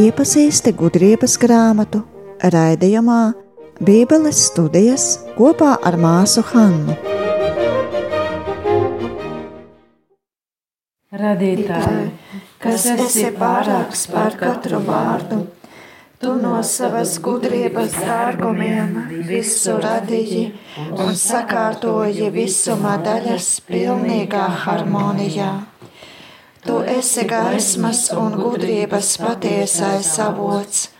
Iepazīsti gudrības grāmatu raidījumā Bībeles studijas kopā ar māsu Hannu. Radītāji, kas esi pārāks par katru vārdu, tu no savas gudrības dārgumiem visu radīji un sakārtoji visuma daļas pilnīgā harmonijā. Tu esi gaismas un gudrības patiesais avots,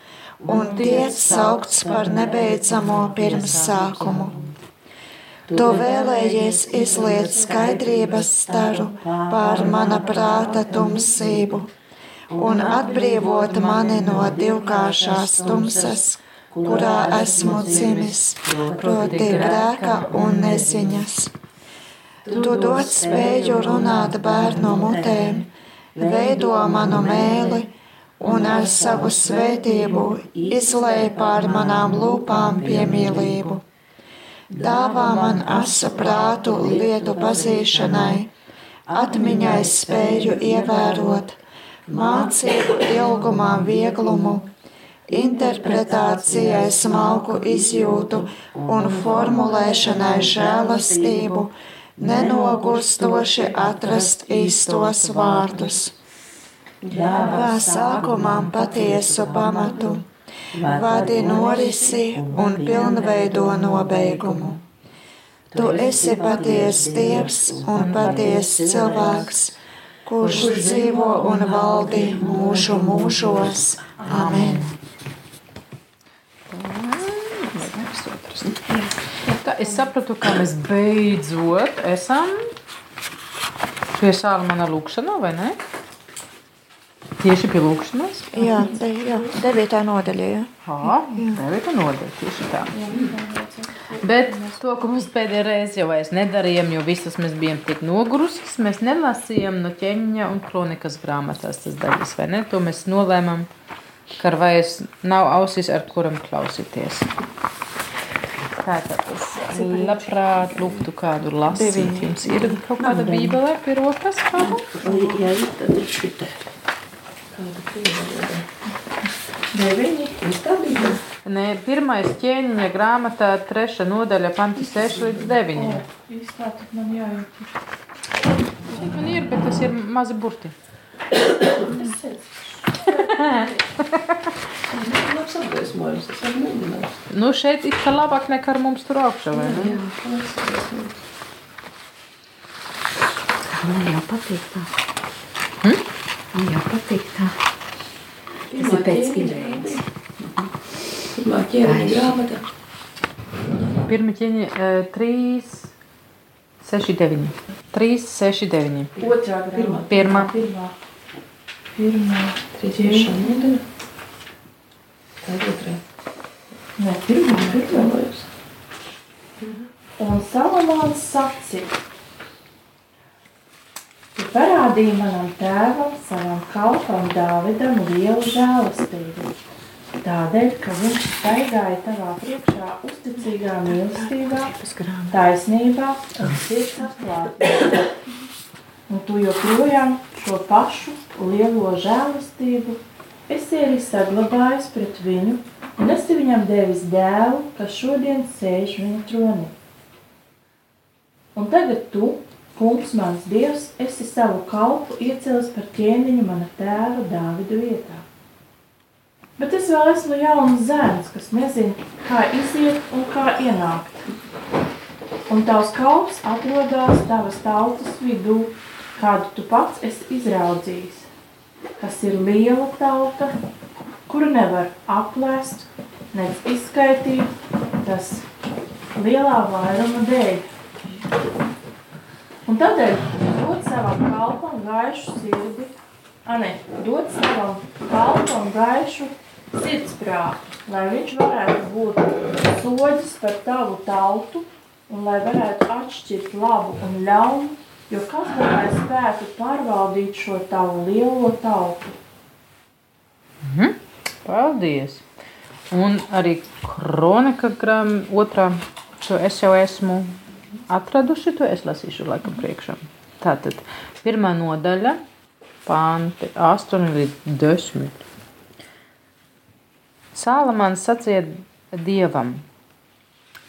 un tiec saukts par nebeidzamo pirmsākumu. Tu vēlējies izliet skaidrības staru pār mana prāta tumsību un atbrīvot mani no divkāršās tumsas, kurā esmu dzimis, proti grēka un neziņas. Tu dod spēju runāt bērnu mutēm, veido manu mēli un ar savu svētību izlēj pār manām lūpām piemīlību. Dāvā man asu prātu lietu pazīšanai, atmiņai spēju ievērot, mācību ilgumā vieglumu, interpretācijai smalku izjūtu un formulēšanai žēlastību, nenogurstoši atrast īstos vārdus. Dāvā sākumam patiesu pamatu, vadi norisi un pilnveido nobeigumu. Tu esi patiesa Dievs un patiesa cilvēks, kurš dzīvo un valdi mūžu mūžos. Amen! Tā, es sapratu, ka mēs beidzot esam pie Sālamana lūkšanā, vai ne? Tieši pie lūkšanas? Jā, de, jā devītā nodaļa. Jā. Jā, devītā nodaļa, tieši tā. Bet to, ko mēs pēdējā reizē jau nedarījām, jo visas mēs bijām tik nogurusies, mēs nelasījām no ķeņa un kronikas grāmatās tas daļas, vai ne? To mēs nolēmām, ka vairs nav ausis, ar kuram klausīties. Tātad es labprāt lūgtu kādu lasīt. Jums ir kaut kāda bībelē pie rokas? Jā, tad ir šitā. Kāda krievaloda? Deviņi, ir tā bībele? Nē, pirmais ķēniņa grāmatā, treša nodaļa, panti 6 līdz 9. Īstā, tad man jājūt. Man ir, bet tas ir mazi burti. Nu, šeit ir kā labāk nekā ar mums tur augšā, vai ne? Man jau patīk tā. Hm? Man jau patīk tā. Tas ir pēc izrēdes. Pirmā ķēniņa grāmata. Pirmā ķēniņa 3, 6, 9. 3, 6, 9. Otrā grāmata. Pirmā. Pirmā. Pirmā. Trešā nodaļa. Tā ir otrā. Nē, pirmā, pirmā. Vēlējos. Un Salamāns sacīja, tu parādīji manam tēvam, savam kalpam Dāvidam lielu žēlastību. Tādēļ, ka viņš staigāja tavā priekšā uzticīgā mīlestībā, taisnībā un sirds atklātībā. Un tu joprojām šo pašu lielo žēlastību esi arī saglabājis pret viņu un esi viņam devis dēlu, kas šodien sēž viņa tronī. Un tagad tu, kungs, mans dievs, esi savu kalpu iecēlis par ķēniņu mana tēva Dāvida vietā. Bet es vēl esmu jauns zēns, kas nezina, kā iziet un kā ienākt. Un tavs kalps atrodas tavas tautas vidū, kādu tu pats esi izraudzījis, kas ir liela tauta, kuru nevar aplēst, nec izskaitīt, tas lielā vairuma dēļ. Un tādēļ dod savam kalpam gaišu sirdi, a ne, dod savam kalpam gaišu sirdsprātu, lai viņš varētu būt soģis par tavu tautu un lai varētu atšķirt labu un ļaunu, jo kas gan lai spētu pārvaldīt šo tavu lielo tautu? Mhm. Paldies! Un arī kronika grāmatā, otrā, to es jau esmu atraduši to, es lasīšu laikam priekšā. Tātad pirmā nodaļa, panti 8 līdz 10. Sālamans sacīja Dievam: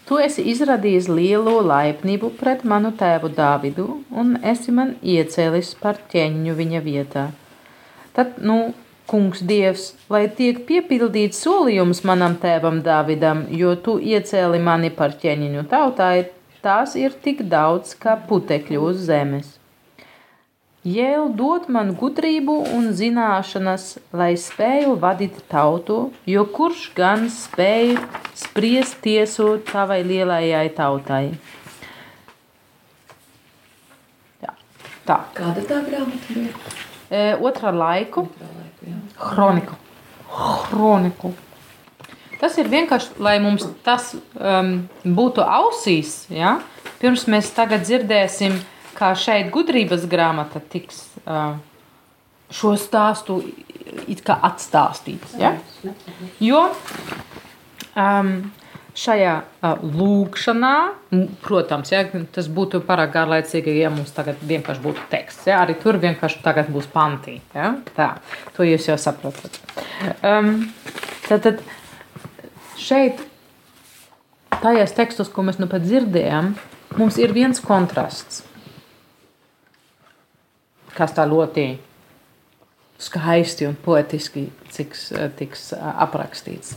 Tu esi izradījis lielo laipnību pret manu tēvu Dāvidu, un esi man iecēlis par ķeņu viņa vietā. Tad, nu, kungs Dievs, lai tiek piepildīts solījums manam tēvam Dāvidam, jo tu iecēli mani par ķeņiņu tautai, tās ir tik daudz kā putekļu uz zemes. Jēl dod man gudrību un zināšanas, lai spēju vadīt tautu, jo kurš gan spēj spriest tiesu tavai lielajai tautai? Jā, tā. Kāda tā grāmata bija? E, otrā laiku Laiku, jā. kroniku. Kroniku. Tas ir vienkārši, lai mums tas um, būtu ausīs. Ja? Pirms mēs tagad dzirdēsim, kā šeit gudrības grāmata tiks uh, šo stāstu atstāstīts. Ja? Jo um, šajā uh, lūkšanā, protams, ja, tas būtu pārāk garlaicīgi, ja mums tagad vienkārši būtu teksts. Ja? Arī tur vienkārši būs pantī. Ja? Tā, to jūs jau saprotat. Um, tad, tad šeit, tajos tekstos, ko mēs nu pat dzirdējām, mums ir viens kontrasts kas tā ļoti skaisti un poetiski tiks, tiks aprakstīts.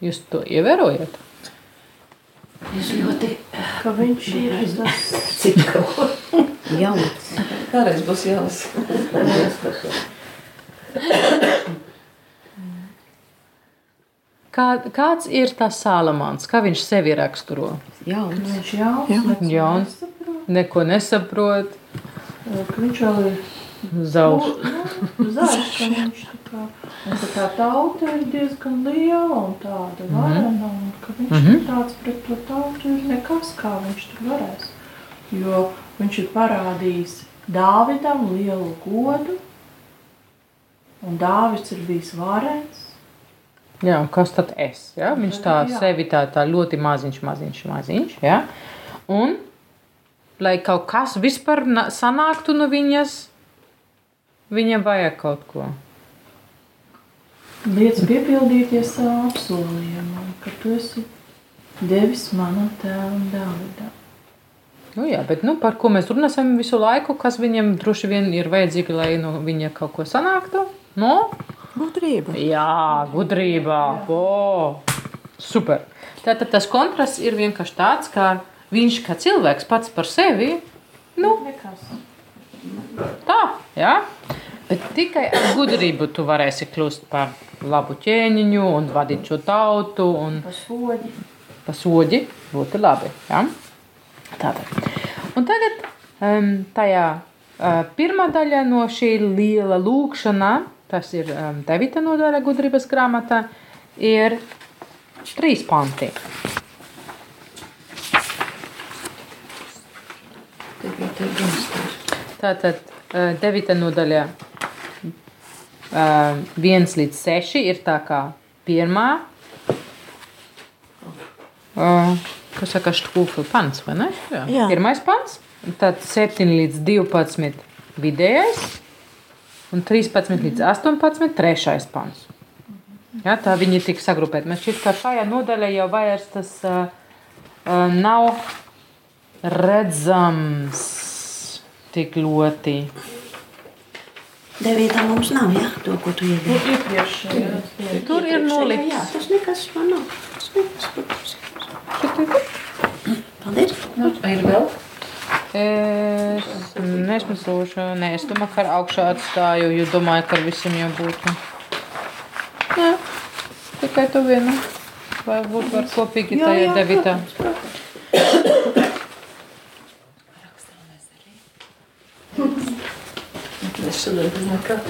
Jūs to ievērojat? Es ļoti Ka viņš ir tas cik Jauns. Kādreiz būs jālasa. Kā, kāds ir tas Salamāns? Kā viņš sevi raksturo? Jauns. viņš jauns, Jauns. nesaprot, Neko nesaprot, viņš vēl ir zauš. nu, ka viņš tā kā, tā tauta ir diezgan liela un tāda varena, un ka viņš Mhm. ir tāds pret to tautu ir nekas, kā viņš tur varēs. Jo viņš ir parādījis Dāvidam lielu godu, un Dāvids ir bijis varens, Jā, kas tad es? Ja? Viņš tā Jā. sevi tā, tā ļoti maziņš, maziņš, maziņš. Ja? Un, lai kaut kas vispār na- sanāktu no viņas, viņam vajag kaut ko. Liec piepildīties savu apsolījumu, ka tu esi devis manam tēvam Dāvidam. Nu, jā, bet nu, par ko mēs runāsim visu laiku, kas viņam droši vien ir vajadzīgi, lai no viņa kaut ko sanāktu? No? Gudrība. Jā, gudrībā. O, super. Tātad tas kontrasts ir vienkārši tāds, ka viņš kā cilvēks pats par sevi, nu, Nekas. tā, jā. Bet tikai ar gudrību tu varēsi kļūt par labu ķēniņu un vadīt šo tautu un Pa soļi. pa soļi būtu labi. Ja? Tātad. Un tagad um, tajā uh, pirmā daļa no šī liela lūkšana, tas ir um, 9. nodaļa gudrības grāmatā, ir trīs panti. Tikai te gimstārs. Tātad uh, 9. nodaļa uh, 1 līdz 6 ir tā kā pirmā. Uh, kas saka, šķūfa pants, vai ne? Jā. Jā. Pirmais pants, tad 7 līdz 12 vidējais un 13 līdz 18 trešais pants. Ja, tā viņi tika sagrupēti. Man šķiet, ka šajā nodaļā jau vairs tas uh, uh, nav redzams tik ļoti. Devītā mums nav, jā, to, ko tu iedod. Tur iepriekšējā. Tur ir Jā, nolikts. tas nekas man nav. Tas nekas, protams. Paldies. Vai ir vēl? Es nesmasošu, nē, es domāju, ka ar augšā atstāju, jo domāju, ka ar visiem jau būtu. Jā, tikai tu vienu. Vai būtu var kopīgi Jā, tajā jā, devītā. Es šodien domāju, ka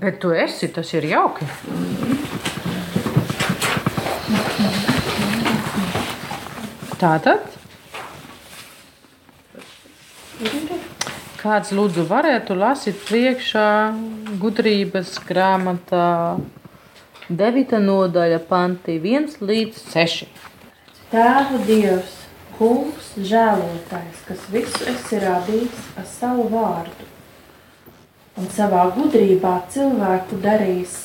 Bet tu esi, tas ir jauki. Tātad. Kāds lūdzu varētu lasīt priekšā gudrības grāmatā 9. nodaļa panti 1 līdz 6. Tēva Dievs, Kungs, žēlotājs, kas visu esi radījis ar savu vārdu, un savā gudrībā cilvēku darīs,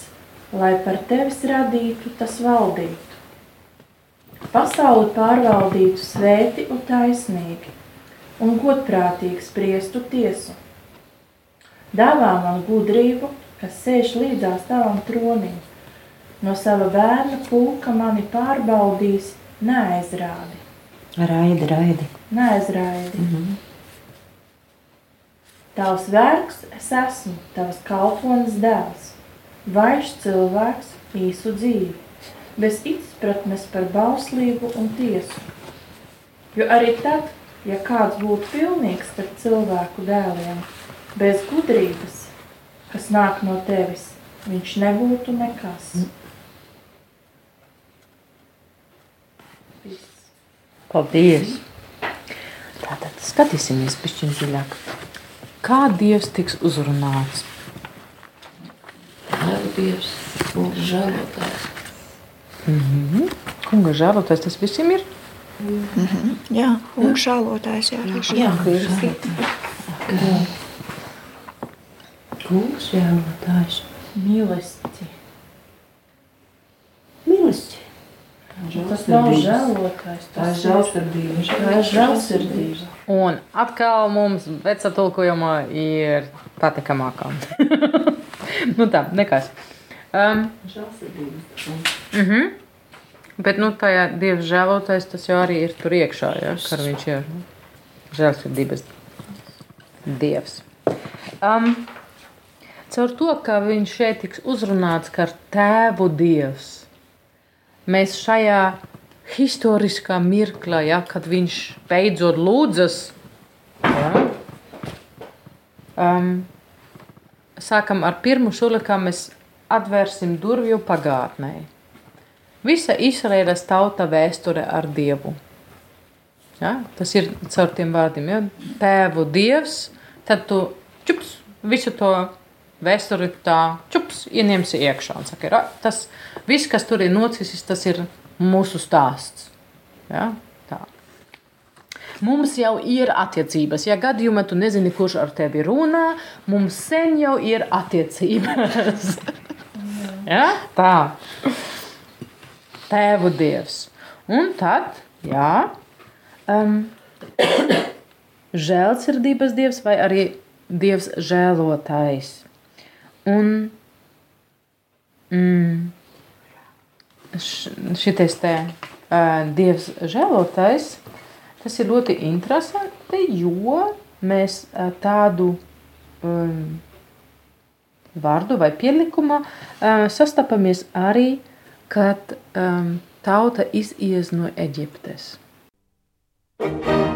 lai par tevis radītu, tas valdītu. Pasauli pārvaldītu svēti un taisnīgi, un godprātīgi spriestu tiesu. Dāvā man gudrību, kas sēž līdzās tavam tronim. No sava bērna pulka mani pārbaudīs, neaizrādi. Raidi, raidi. Neaizraidi. Mm -hmm. Tavs vergs es esmu, tavs kalponis dēls, vairs cilvēks īsu dzīvi, bez izpratnes par bauslību un tiesu. Jo arī tad, ja kāds būtu pilnīgs starp cilvēku dēliem, bez gudrības, kas nāk no tevis, viņš nebūtu nekas. Mm. Paldies! Tātad skatīsimies pišķiņ dziļāk. Kā Dievs tiks uzrunāts? Dievs būtu žēlotājs. Mm -hmm. Kunga žēlotājs tas visiem ir? Mm -hmm. Jā, un žēlotājs jā, jā, jā, jā. Kungs žēlotājs. Mīlesti. Tas nav žēlotājs. Tā ir žēlsirdība. Tā ir žēlsirdība. Un atkal mums vecā tulkojumā ir patikamākā. nu tā, nekas. Um, Žēlsirdība. uh -huh. Bet nu, tajā Dieva žēlotais tas jau arī ir tur iekšā, ja, ka viņš ir žēlsirdības Dievs. Um, caur to, ka viņš šeit tiks uzrunāts kā tēvu Dievs, mēs šajā historiskā mirklī, ja, kad viņš beidzot lūdzas, ja, um, sākam ar pirmo soli, kā mēs atvērsim durvju pagātnē. Visa Izraēlas tauta vēsture ar Dievu. Ja, tas ir caur tiem vārdiem. Ja? Tēvu Dievs, tad tu čups, visu to vēsturi tā čups ieņemsi iekšā. Un saka, ra, tas viss, kas tur ir noticis, tas ir mūsu stāsts. Ja? Tā. Mums jau ir attiecības. Ja gadījumā tu nezini, kurš ar tevi runā, mums sen jau ir attiecības. ja? Tā. Tēvu dievs. Un tad, jā, um, žēlsirdības dievs vai arī dievs žēlotājs. Un mm, šitais te uh, dievs žēlotājs, tas ir ļoti interesanti, jo mēs uh, tādu um, vārdu vai pielikumā uh, sastapamies arī, kad um, tauta izies no Eģiptes. Skan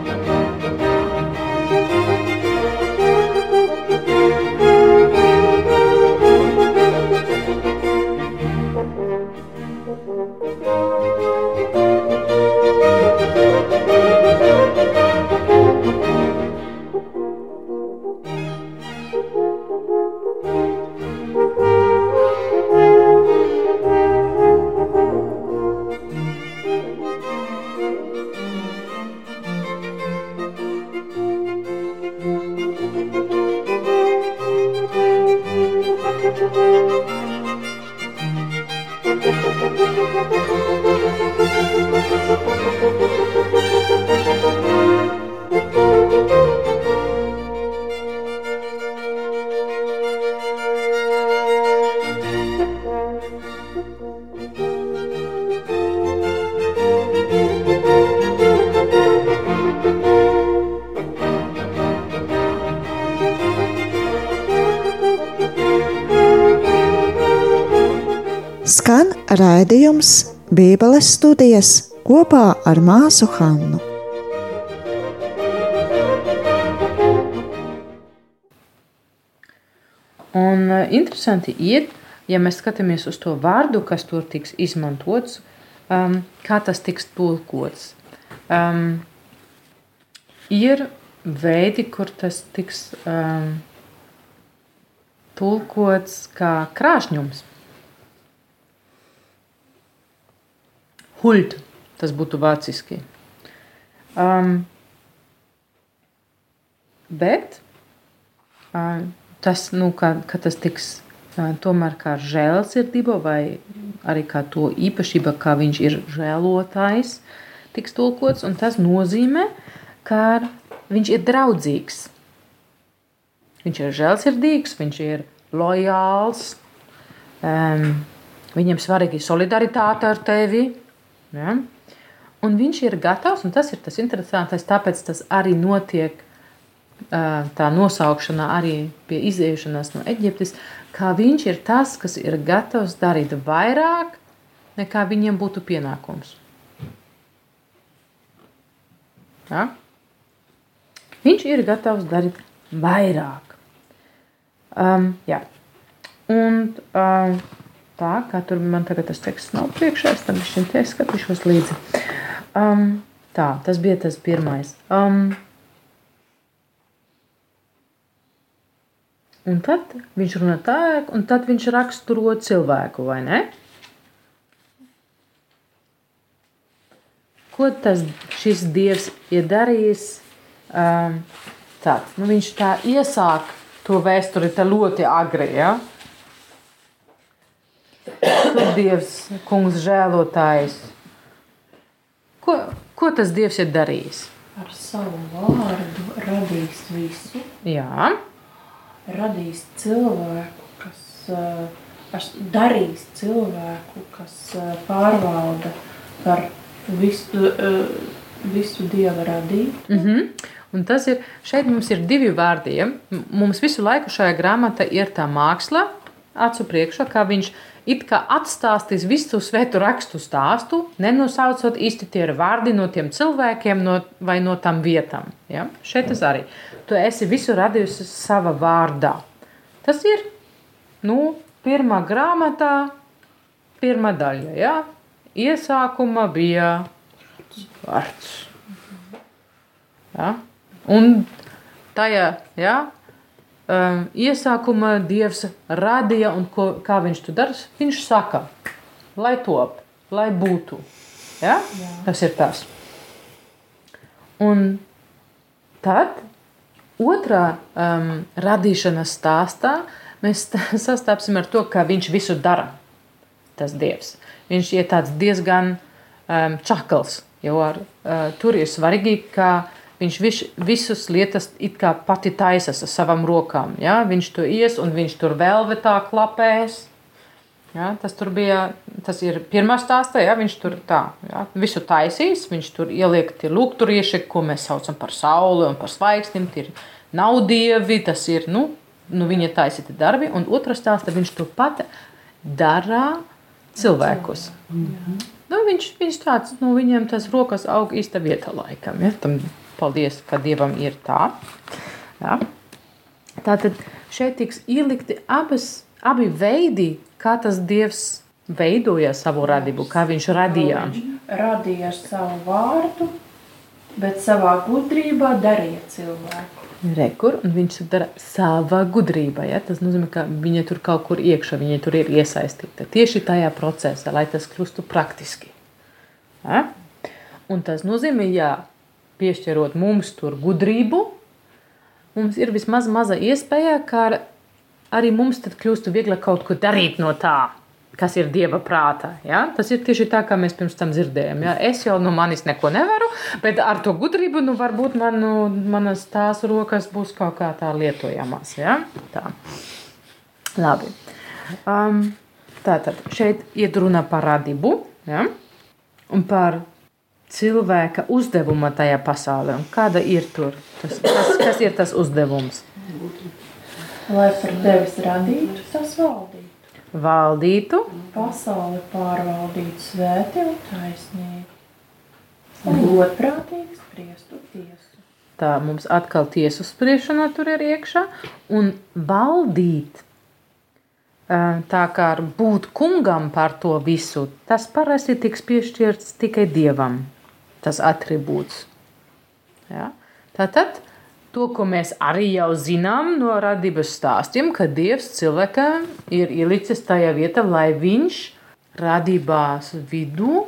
raidījums Bībeles studijas kopā ar māsu Hannu. Un uh, interesanti ir, ja mēs skatāmies uz to vārdu, kas tur tiks izmantots, um, kā tas tiks tulkots. Um, ir veidi, kur tas tiks um, tulkots kā krāšņums. Hult, tas būtu vāciski. Um, bet uh, tas, nu, ka, ka tas tiks uh, tomēr kā žēlsirdība vai arī kā to īpašība, kā viņš ir žēlotājs, tiks tulkots, un tas nozīmē, ka viņš ir draudzīgs. Viņš ir žēlsirdīgs, viņš ir lojāls, um, viņam svarīgi solidaritāte ar tevi. Ja? Un viņš ir gatavs, un tas ir tas interesantais, tāpēc tas arī notiek tā nosaukšanā arī pie iziešanās no Eģiptes, kā viņš ir tas, kas ir gatavs darīt vairāk, nekā viņiem būtu pienākums. Ja? Viņš ir gatavs darīt vairāk. Um, jā. Un um, tā, kā tur man tagad tas teksts nav priekšā, es tam šim te skatīšos līdzi. Um, tā, tas bija tas pirmais. Um, Un tad viņš runā tā, un tad viņš raksturo cilvēku, vai ne? Ko tas šis dievs ir darījis? Um, tā, nu viņš tā iesāk to vēsturi ļoti agri. Ja? Tur dievs, kungs, žēlotājs. Ko, ko tas dievs ir darījis? Ar savu vārdu radīs visu. Jā radīs cilvēku, kas uh, darīs cilvēku, kas uh, pārvalda par visu, uh, visu dieva radību. Mm -hmm. Un tas ir, šeit mums ir divi vārdi. Mums visu laiku šajā grāmatā ir tā māksla, acu priekšā, kā viņš it kā atstāstīs visu svētu rakstu stāstu, nenosaucot īsti tie vārdi no tiem cilvēkiem no, vai no tām vietām. Ja? Šeit tas arī. Tu esi visu radījusi savā vārdā. Tas ir nu, pirmā grāmatā, pirmā daļa. Ja? Iesākuma bija vārds. Ja? Un tajā, ja, um, iesākumā Dievs radīja, un ko, kā viņš to dara, viņš saka, lai top, lai būtu. Ja? Jā. Tas ir tas. Un tad otrā um, radīšanas stāstā mēs sastapsim ar to, ka viņš visu dara. Tas Dievs. Viņš ir diezgan um, čakls, jo ar, uh, tur ir svarīgi, ka uh, Viņš viš, visus lietas it kā pati taisas ar savām rokām. Ja? Viņš to ies un viņš tur vēl tā klapēs. Ja? Tas tur bija, tas ir pirmā stāstā, ja? viņš tur tā, ja? visu taisīs, viņš tur ieliek tie lūgturieši, ko mēs saucam par sauli un par zvaigznim, tie ir nav dievi, tas ir, nu, nu viņa taisīti darbi, un otrā stāstā viņš to pat dara cilvēkus. Mhm. Nu, viņš, viņš tāds, nu, viņam tas rokas aug īsta vieta laikam, ja? Tam Paldies, ka Dievam ir tā. Ja? Tātad šeit tiks ielikti abas, abi veidi, kā tas Dievs veidoja savu radību, kā viņš radīja. Viņš radīja savu vārdu, bet savā gudrībā darīja cilvēku. Rekur, un viņš to dara savā gudrībā. Ja? Tas nozīmē, ka viņa tur kaut kur iekšā, viņa tur ir iesaistīta. Tieši tajā procesā, lai tas kļūtu praktiski. Ja? Un tas nozīmē, ja piešķirot mums tur gudrību, mums ir vismaz maza iespēja, ka arī mums tad kļūst vieglāk kaut ko darīt no tā, kas ir dieva prātā. Ja? Tas ir tieši tā, kā mēs pirms tam dzirdējām. Ja? Es jau no manis neko nevaru, bet ar to gudrību nu, varbūt man, nu, manas tās rokas būs kaut kā tā lietojamas. Ja? Tā. Labi. Um, tātad šeit iet runa par radību ja? un par cilvēka uzdevuma tajā pasaulē. Un kāda ir tur? Tas, kas, kas ir tas uzdevums? Lai par tevis radītu, tas valdītu. Valdītu. Pasauli pārvaldītu svēti un taisnīgi. Un godprātīgi spriestu tiesu. Tā mums atkal tiesu spriešanā tur ir iekšā. Un valdīt tā kā būt kungam par to visu, tas parasti tiks piešķirts tikai dievam tas attribūts. Ja? Tātad to, ko mēs arī jau zinām no radības stāstiem, ka Dievs cilvēkam ir ielicis tajā vietā, lai viņš radībās vidū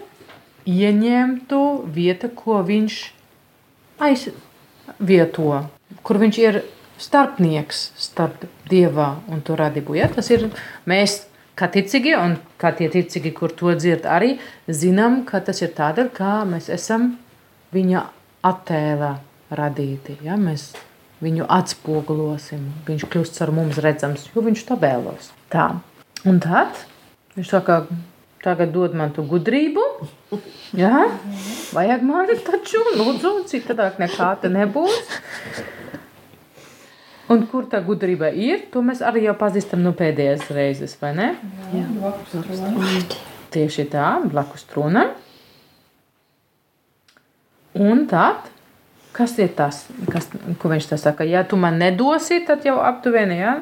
ieņemtu vietu, ko viņš aizvieto, kur viņš ir starpnieks starp dievā un to radību. Ja? Tas ir mēs, kā ticīgie, un kā tie ticīgi, kur to dzird, arī zinām, ka tas ir tādēļ, ka mēs esam viņa attēlā radīti. Ja? Mēs viņu atspogulosim, viņš kļūst ar mums redzams, jo viņš tā vēlos. Tā. Un tad viņš saka, tagad dod man tu gudrību. Jā, vajag man taču, lūdzu, citādāk nekā te nebūs. Un kur tā gudrība ir, to mēs arī jau pazīstam no pēdējās reizes, vai ne? Jā, trūnam. Tieši tā, blakus trūnam. Un tad, kas ir tas, kas, ko viņš tā saka? Ja tu man nedosi, tad jau aptuveni, jā?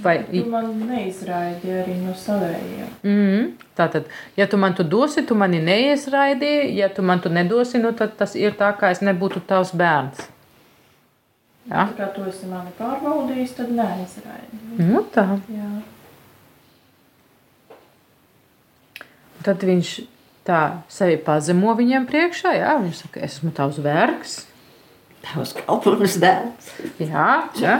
Vai, Tu man neizraidi arī no savējiem. mm, tātad, ja tu man to dosi, tu mani neizraidīji, ja tu man to nedosi, nu tad tas ir tā, kā es nebūtu tavs bērns. Jā, Tā kā tu esi mani pārbaudījis, tad neizraidi. nu tā. Jā. Tad viņš tā sevi pazemo viņiem priekšā, jā, viņš saka, es esmu tavs vergs. Tavs kalpones dēls. Jā, jā.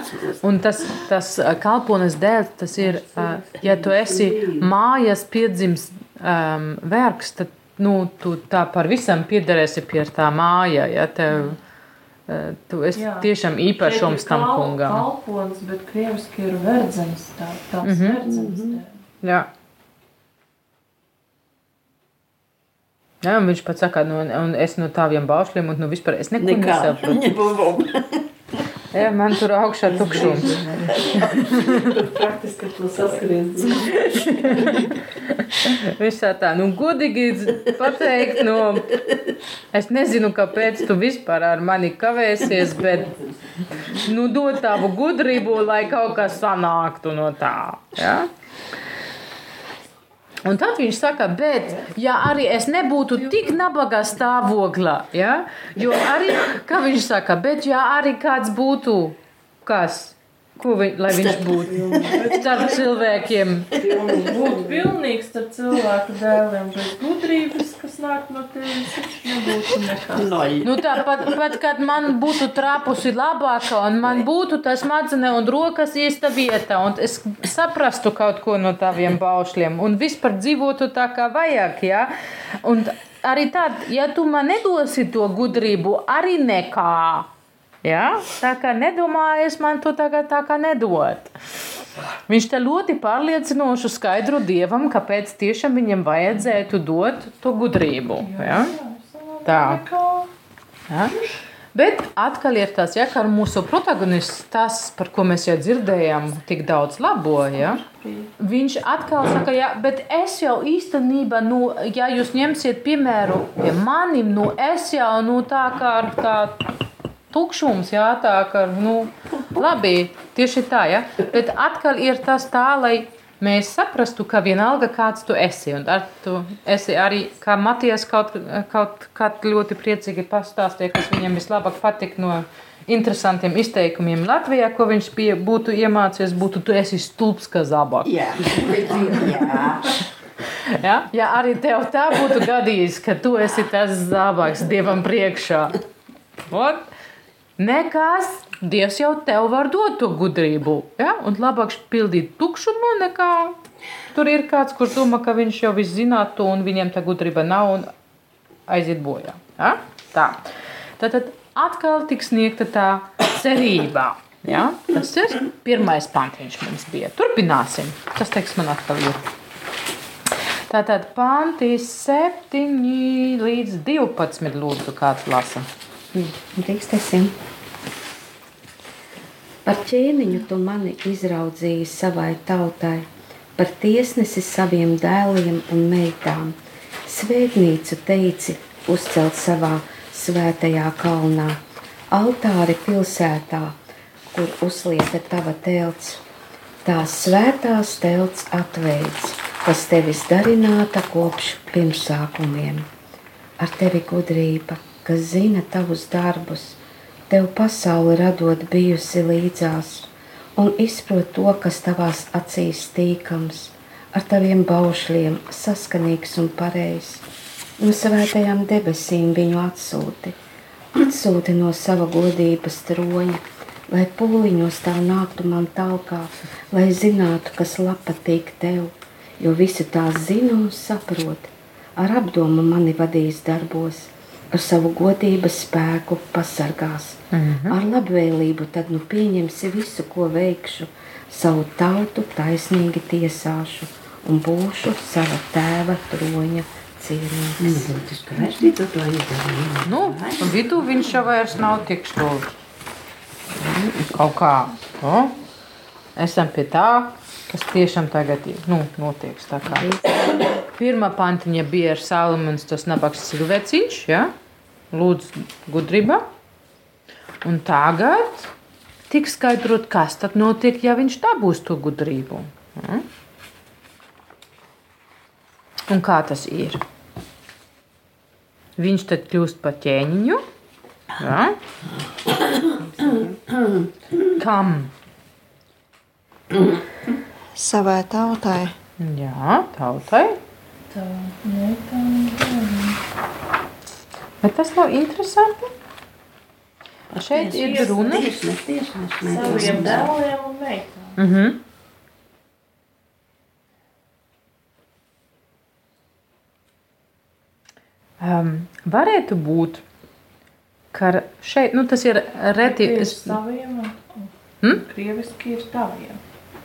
Un tas, tas ā, kalpones dēļ, tas ir, ā, ja tu esi mājas piedzims um, vergs, tad nu, tu tā par visam piederēsi pie tā māja. Ja, tev, ā, tu esi Jā. tiešām īpašums tam Kal- kungam. Kalpons, bet krieviski ir verdzenis. Tā, tāds mm. -hmm. verdzenis. Mm -hmm. Jā. Jā, un viņš pats saka, nu, un es no tādiem baušļiem, un nu, vispār es neko nesaprotu. Jā, man tur augšā tukšums. Praktiski tu saskries. Visā tā, nu, godīgi pateikt, nu, es nezinu, kāpēc tu vispār ar mani kavēsies, bet, nu, dod tavu gudrību, lai kaut kas sanāktu no tā. Ja? Un tad viņš saka, bet, ja arī es nebūtu tik nabagā stāvoklā, ja? jo arī, kā viņš saka, bet, ja arī kāds būtu, kas, ko vi, lai viņš būtu starp cilvēkiem, Būt pilnīgs ar cilvēku dēliem bez gudrības, kas nāk no tevis, nebūtu nekas. Noj. Nu, tā pat, pat, kad man būtu trapusi labāka, un man būtu tas madzene un rokas īsta vieta, un es saprastu kaut ko no taviem baušļiem, un vispār dzīvotu tā, kā vajag. Ja? Un arī tad, ja tu man nedosi to gudrību, arī nekā. Ja? Tā kā nedomājies man to tagad tā kā nedot. Viņš te ļoti pārliecinoši skaidro dievam, kāpēc tiešām viņam vajadzētu dot to gudrību. Ja? Tā. Ja? Bet atkal ir tas, ja, ka mūsu protagonists, tas, par ko mēs jau dzirdējām, tik daudz labo. Ja? Viņš atkal saka, ja, bet es jau īstenībā, nu, ja jūs ņemsiet piemēru pie manim, nu, es jau nu, tā kā ar tā tukšums, jā, tā kā, nu, labi, tieši tā, ja. Bet atkal ir tas tā, lai mēs saprastu, ka vienalga kāds tu esi. Un ar tu esi arī, kā Matijas kaut, kaut kā ļoti priecīgi pastāstīja, kas viņam vislabāk patika no interesantiem izteikumiem Latvijā, ko viņš bija, būtu iemācījies, būtu tu esi stulbs kā zabaks. Jā. Jā. Ja? ja arī tev tā būtu gadījis, ka tu esi tas zābaks Dievam priekšā. Ot, nekas, Dievs jau tev var dot to gudrību. Ja? Un labāk pildīt tukšumu, nekā tur ir kāds, kurš domā, ka viņš jau viss zinātu, un viņiem tā gudrība nav un aiziet bojā. Ja? Tā. Tad, atkal tiks sniegta tā cerība. Ja? Tas ir pirmais pantiņš mums bija. Turpināsim. Tas teiks man atkal ir. Tātad panti 7 līdz 12 lūdzu kāds lasa. Drīkstēsim. Par ķēniņu tu mani izraudzīji savai tautai, par tiesnesi saviem dēliem un meitām. Svētnīcu teici uzcelt savā svētajā kalnā, altāri pilsētā, kur uzlieta tava telts. Tās svētās telts atveids, kas tevis darināta kopš pirmsākumiem. Ar tevi gudrība, kas zina tavus darbus, tev pasauli radot bijusi līdzās, un izprot to, kas tavās acīs tīkams, ar taviem baušļiem saskanīgs un pareizs. no svētajām debesīm viņu atsūti. Atsūti no sava godības troņa, lai pūliņos tā nāktu man talkā, lai zinātu, kas patīk tev, jo visi tās zina un saprot. Ar apdomu mani vadīs darbos, ar savu godības spēku pasargās. Mm -hmm. Ar labvēlību tad nu pieņemsi visu, ko veikšu, savu tautu taisnīgi tiesāšu un būšu sava tēva troņa cienīgs. Nu. Nu, vidū viņš jau vairs nav tik stulbs. Kaut kā. No? Esam pie tā, kas tiešām tagad ir, nu, notiek. Pirmā pantiņa bija ar Salamans, tas nabaks cilvēciņš, ja? lūdzu gudrība. Un tagad tik skaidrot, kas tad notiek, ja viņš dabūs to gudrību. Ja? Un kā tas ir? Viņš tad kļūst par ķēniņu. Ja? Kam? savai tautai. Jā, tautai. Tā, ne, tā, tā. Bet tas nav interesanti. Šeit ir runa. Tiesnes, Saviem dēliem un meitām. Uh -huh. um, varētu būt, ka šeit nu, tas ir reti. Ir Es, saviem Hmm? krieviski ir taviem.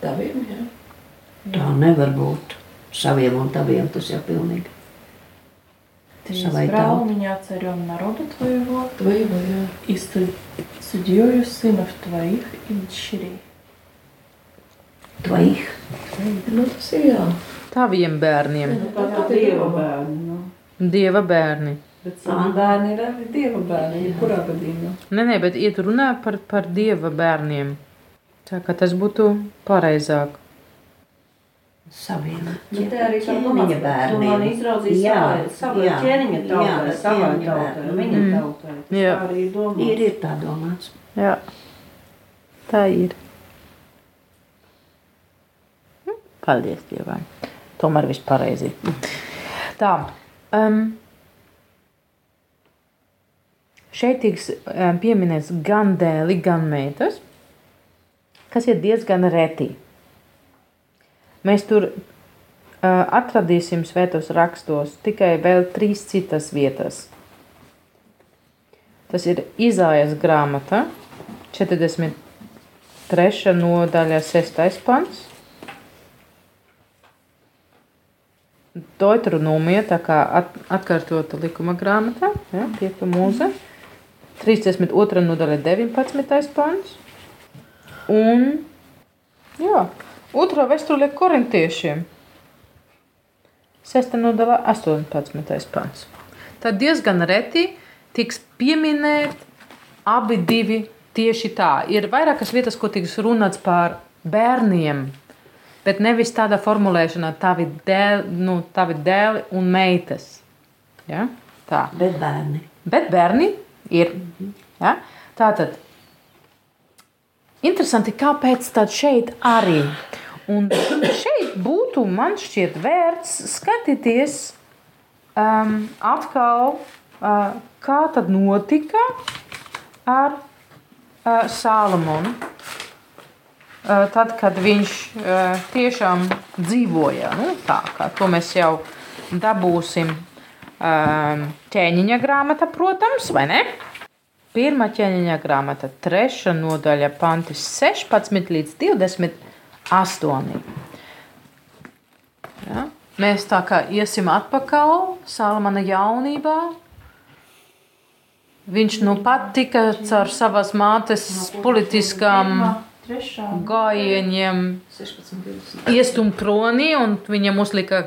Taviem, jā. Tā nevar būt. Saviem un taviem tas jau pilnīgi. Ты Savai избрал тauте. меня царем народа твоего Твоего, jā. и суд- судьею сынов твоих и дочерей. Tvojih. Nu, tas ir jā. taviem bērniem, Tā ir dieva bērni. Nu. dieva bērni. Bet savi bērni ir arī dieva bērni, jebkurā gadījumā. Nē, nē, bet iet runā par, par dieva bērniem. Tā kā tas būtu pareizāk. Saviem. Par Ķēniņa bērniem. Man izraudzīji Jā, savai, savai ķēniņa tautai, jā, savai tautai, viņa Mm. tautai. Jā. tā arī ir domāts. Ir, ir tā domāts. Jā, tā ir. Hm, Paldies Dievam. Tomēr viss pareizi. Tā. Um, šeit tiks um, pieminēts gan dēli, gan meitas, kas ir diezgan reti. Mēs tur atradīsim svētos rakstos tikai vēl trīs citas vietas. Tas ir Izājas grāmata, 43. nodaļa, 6. pants. Deuteronomija, tā kā at, atkārtota likuma grāmata, ja, 5. mūze, 32. nodaļa, 19. pants. Un, jā, otrā vēstule korintiešiem, 6. nodaļa, 18. pants. Tad diezgan reti tiks pieminēt abi divi tieši tā. Ir vairākas vietas, kur tiks runāts par bērniem, bet nevis tādā formulēšanā, tavi dēli, nu, tavi dēli un meitas. Ja? Tā. Bet bērni. Bet bērni ir. Ja? Tātad, interesanti, kāpēc tad šeit arī. Un šeit būtu, man šķiet, vērts skatīties um, atkal, uh, kā tad notika ar uh, Sālamonu. Uh, tad, kad viņš uh, tiešām dzīvoja, nu, tā kā to mēs jau dabūsim um, ķēniņa grāmata, protams, vai ne? Pirmā ķēniņa grāmata, trešā nodaļa, pantis 16 līdz 28. Ja? Mēs tā kā iesim atpakaļ Salamana jaunībā. Viņš nu pat tika caur savas mātes politiskām gājieniem 16, 20. iestum tronī, un viņam uzlika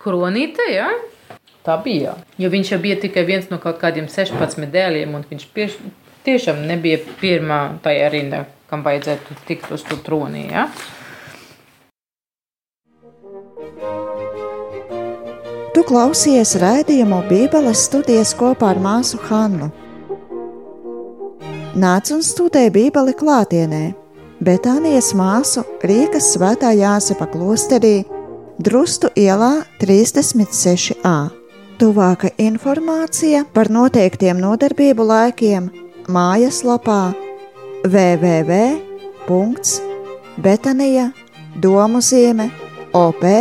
kronīte. Ja? Tā bija. Jo viņš jau bija tikai viens no kaut kādiem 16 dēliem, un viņš pieš, tiešām nebija pirmā tajā rindā, kam vajadzētu tikt uz to tronī. Ja? Tu klausies rādījumu Bībeles studijas kopā ar māsu Hannu. Nāc un studē Bībeli klātienē, Betānijas māsu Rīgas svētā Jāsepa klosterī, Drustu ielā 36a. Tuvāka informācija par noteiktiem nodarbību laikiem mājaslapā www.betanija domu zīme op.lv